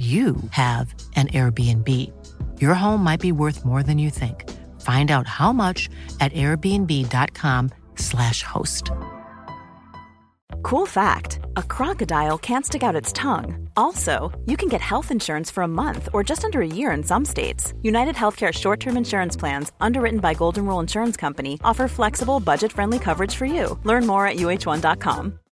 you have an Airbnb. Your home might be worth more than you think. Find out how much at airbnb.com/slash host. Cool fact a crocodile can't stick out its tongue. Also, you can get health insurance for a month or just under a year in some states. United Healthcare short term insurance plans, underwritten by Golden Rule Insurance Company, offer flexible, budget friendly coverage for you. Learn more at uh1.com.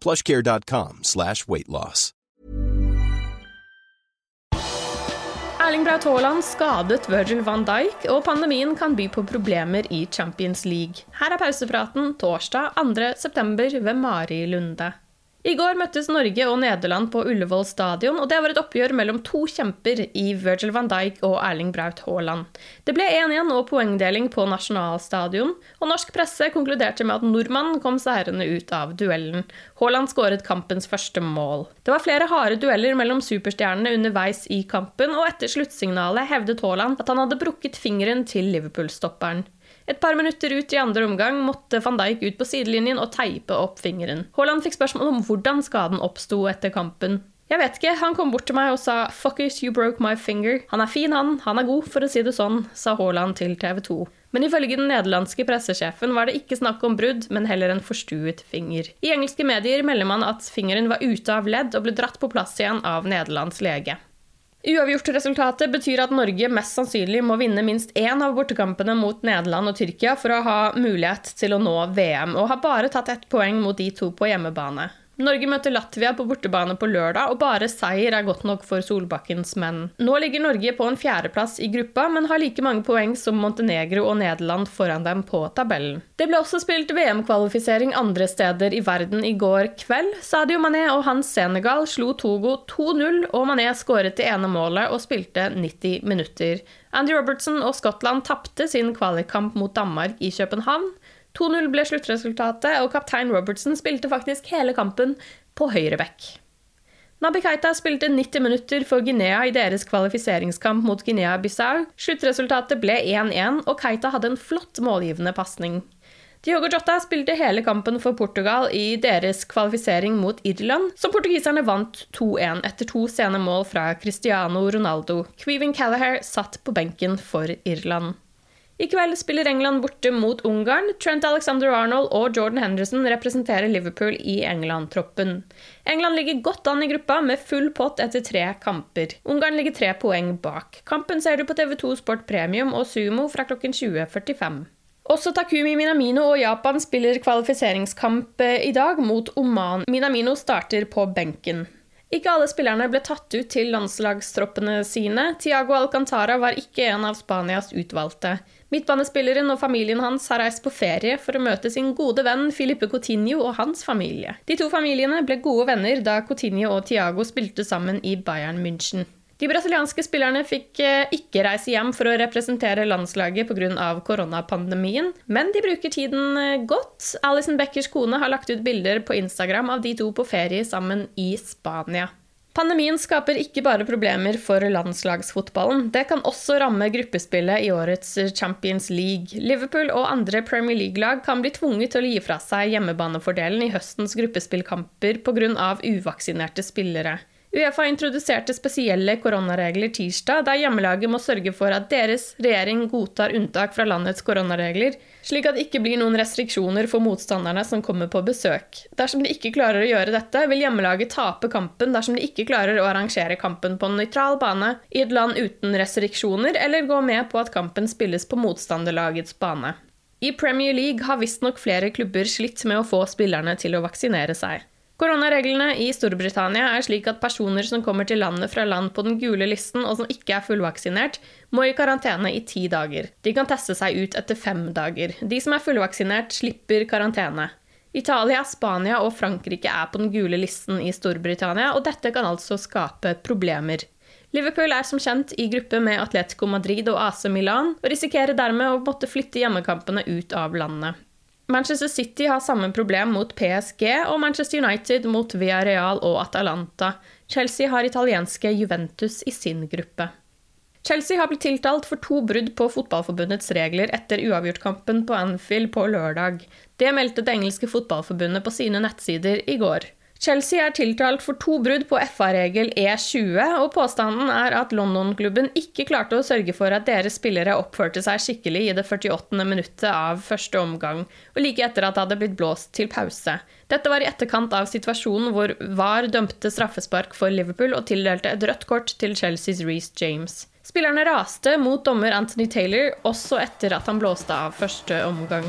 plushcare.com slash weightloss. Erling Braut Haaland skadet Virgil van Dijk, og pandemien kan by på problemer i Champions League. Her er pausepraten torsdag 2.9. ved Mari Lunde. I går møttes Norge og Nederland på Ullevål stadion, og det var et oppgjør mellom to kjemper i Virgil van Dijk og Erling Braut Haaland. Det ble 1-1 og poengdeling på nasjonalstadion, og norsk presse konkluderte med at nordmannen kom seirende ut av duellen. Haaland skåret kampens første mål. Det var flere harde dueller mellom superstjernene underveis i kampen, og etter sluttsignalet hevdet Haaland at han hadde brukket fingeren til Liverpool-stopperen. Et par minutter ut i andre omgang måtte van Dijk ut på sidelinjen og teipe opp fingeren. Haaland fikk spørsmål om hvordan skaden oppsto etter kampen. Jeg vet ikke, han kom bort til meg og sa 'fuckers, you broke my finger'. Han er fin, han. Han er god, for å si det sånn, sa Haaland til TV 2. Men ifølge den nederlandske pressesjefen var det ikke snakk om brudd, men heller en forstuet finger. I engelske medier melder man at fingeren var ute av ledd og ble dratt på plass igjen av Nederlands lege. Uavgjort-resultatet betyr at Norge mest sannsynlig må vinne minst én av bortekampene mot Nederland og Tyrkia for å ha mulighet til å nå VM, og har bare tatt ett poeng mot de to på hjemmebane. Norge møter Latvia på bortebane på lørdag, og bare seier er godt nok for Solbakkens menn. Nå ligger Norge på en fjerdeplass i gruppa, men har like mange poeng som Montenegro og Nederland foran dem på tabellen. Det ble også spilt VM-kvalifisering andre steder i verden i går kveld. Sadio Mané og hans Senegal slo Togo 2-0, og Mané skåret det ene målet og spilte 90 minutter. Andy Robertson og Skottland tapte sin kvalikkamp mot Danmark i København. 2-0 ble sluttresultatet, og kaptein Robertson spilte faktisk hele kampen på høyre back. Nabi Keita spilte 90 minutter for Guinea i deres kvalifiseringskamp mot Guinea-Bissau. Sluttresultatet ble 1-1, og Keita hadde en flott målgivende pasning. Diogo Jota spilte hele kampen for Portugal i deres kvalifisering mot Irland, som portugiserne vant 2-1 etter to sene mål fra Cristiano Ronaldo. Queven Callahare satt på benken for Irland. I kveld spiller England borte mot Ungarn. Trent Alexander-Arnold og Jordan Henderson representerer Liverpool i England-troppen. England ligger godt an i gruppa med full pott etter tre kamper. Ungarn ligger tre poeng bak. Kampen ser du på TV2 Sport Premium og Sumo fra klokken 20.45. Også Takumi Minamino og Japan spiller kvalifiseringskamp eh, i dag mot Oman. Minamino starter på benken. Ikke alle spillerne ble tatt ut til landslagstroppene sine. Tiago Alcantara var ikke en av Spanias utvalgte. Midtbanespilleren og familien hans har reist på ferie for å møte sin gode venn Filipe Coutinho og hans familie. De to familiene ble gode venner da Coutinho og Tiago spilte sammen i Bayern München. De brasilianske spillerne fikk eh, ikke reise hjem for å representere landslaget pga. koronapandemien, men de bruker tiden eh, godt. Alison Beckers kone har lagt ut bilder på Instagram av de to på ferie sammen i Spania. Pandemien skaper ikke bare problemer for landslagsfotballen. Det kan også ramme gruppespillet i årets Champions League. Liverpool og andre Premier League-lag kan bli tvunget til å gi fra seg hjemmebanefordelen i høstens gruppespillkamper pga. uvaksinerte spillere. Uefa introduserte spesielle koronaregler tirsdag, der hjemmelaget må sørge for at deres regjering godtar unntak fra landets koronaregler, slik at det ikke blir noen restriksjoner for motstanderne som kommer på besøk. Dersom de ikke klarer å gjøre dette, vil hjemmelaget tape kampen dersom de ikke klarer å arrangere kampen på en nøytral bane i et land uten restriksjoner, eller gå med på at kampen spilles på motstanderlagets bane. I Premier League har visstnok flere klubber slitt med å få spillerne til å vaksinere seg. Koronareglene i Storbritannia er slik at personer som kommer til landet fra land på den gule listen og som ikke er fullvaksinert, må i karantene i ti dager. De kan teste seg ut etter fem dager. De som er fullvaksinert, slipper karantene. Italia, Spania og Frankrike er på den gule listen i Storbritannia, og dette kan altså skape problemer. Liverpool er som kjent i gruppe med Atletico Madrid og AC Milan, og risikerer dermed å måtte flytte hjemmekampene ut av landet. Manchester City har samme problem mot PSG, og Manchester United mot Villarreal og Atalanta. Chelsea har italienske Juventus i sin gruppe. Chelsea har blitt tiltalt for to brudd på fotballforbundets regler etter uavgjortkampen på Anfield på lørdag. Det meldte det engelske fotballforbundet på sine nettsider i går. Chelsea er tiltalt for to brudd på FA-regel E20, og påstanden er at London-klubben ikke klarte å sørge for at deres spillere oppførte seg skikkelig i det 48. minuttet av første omgang, og like etter at det hadde blitt blåst til pause. Dette var i etterkant av situasjonen hvor VAR dømte straffespark for Liverpool og tildelte et rødt kort til Chelseas Reece James. Spillerne raste mot dommer Anthony Taylor også etter at han blåste av første omgang.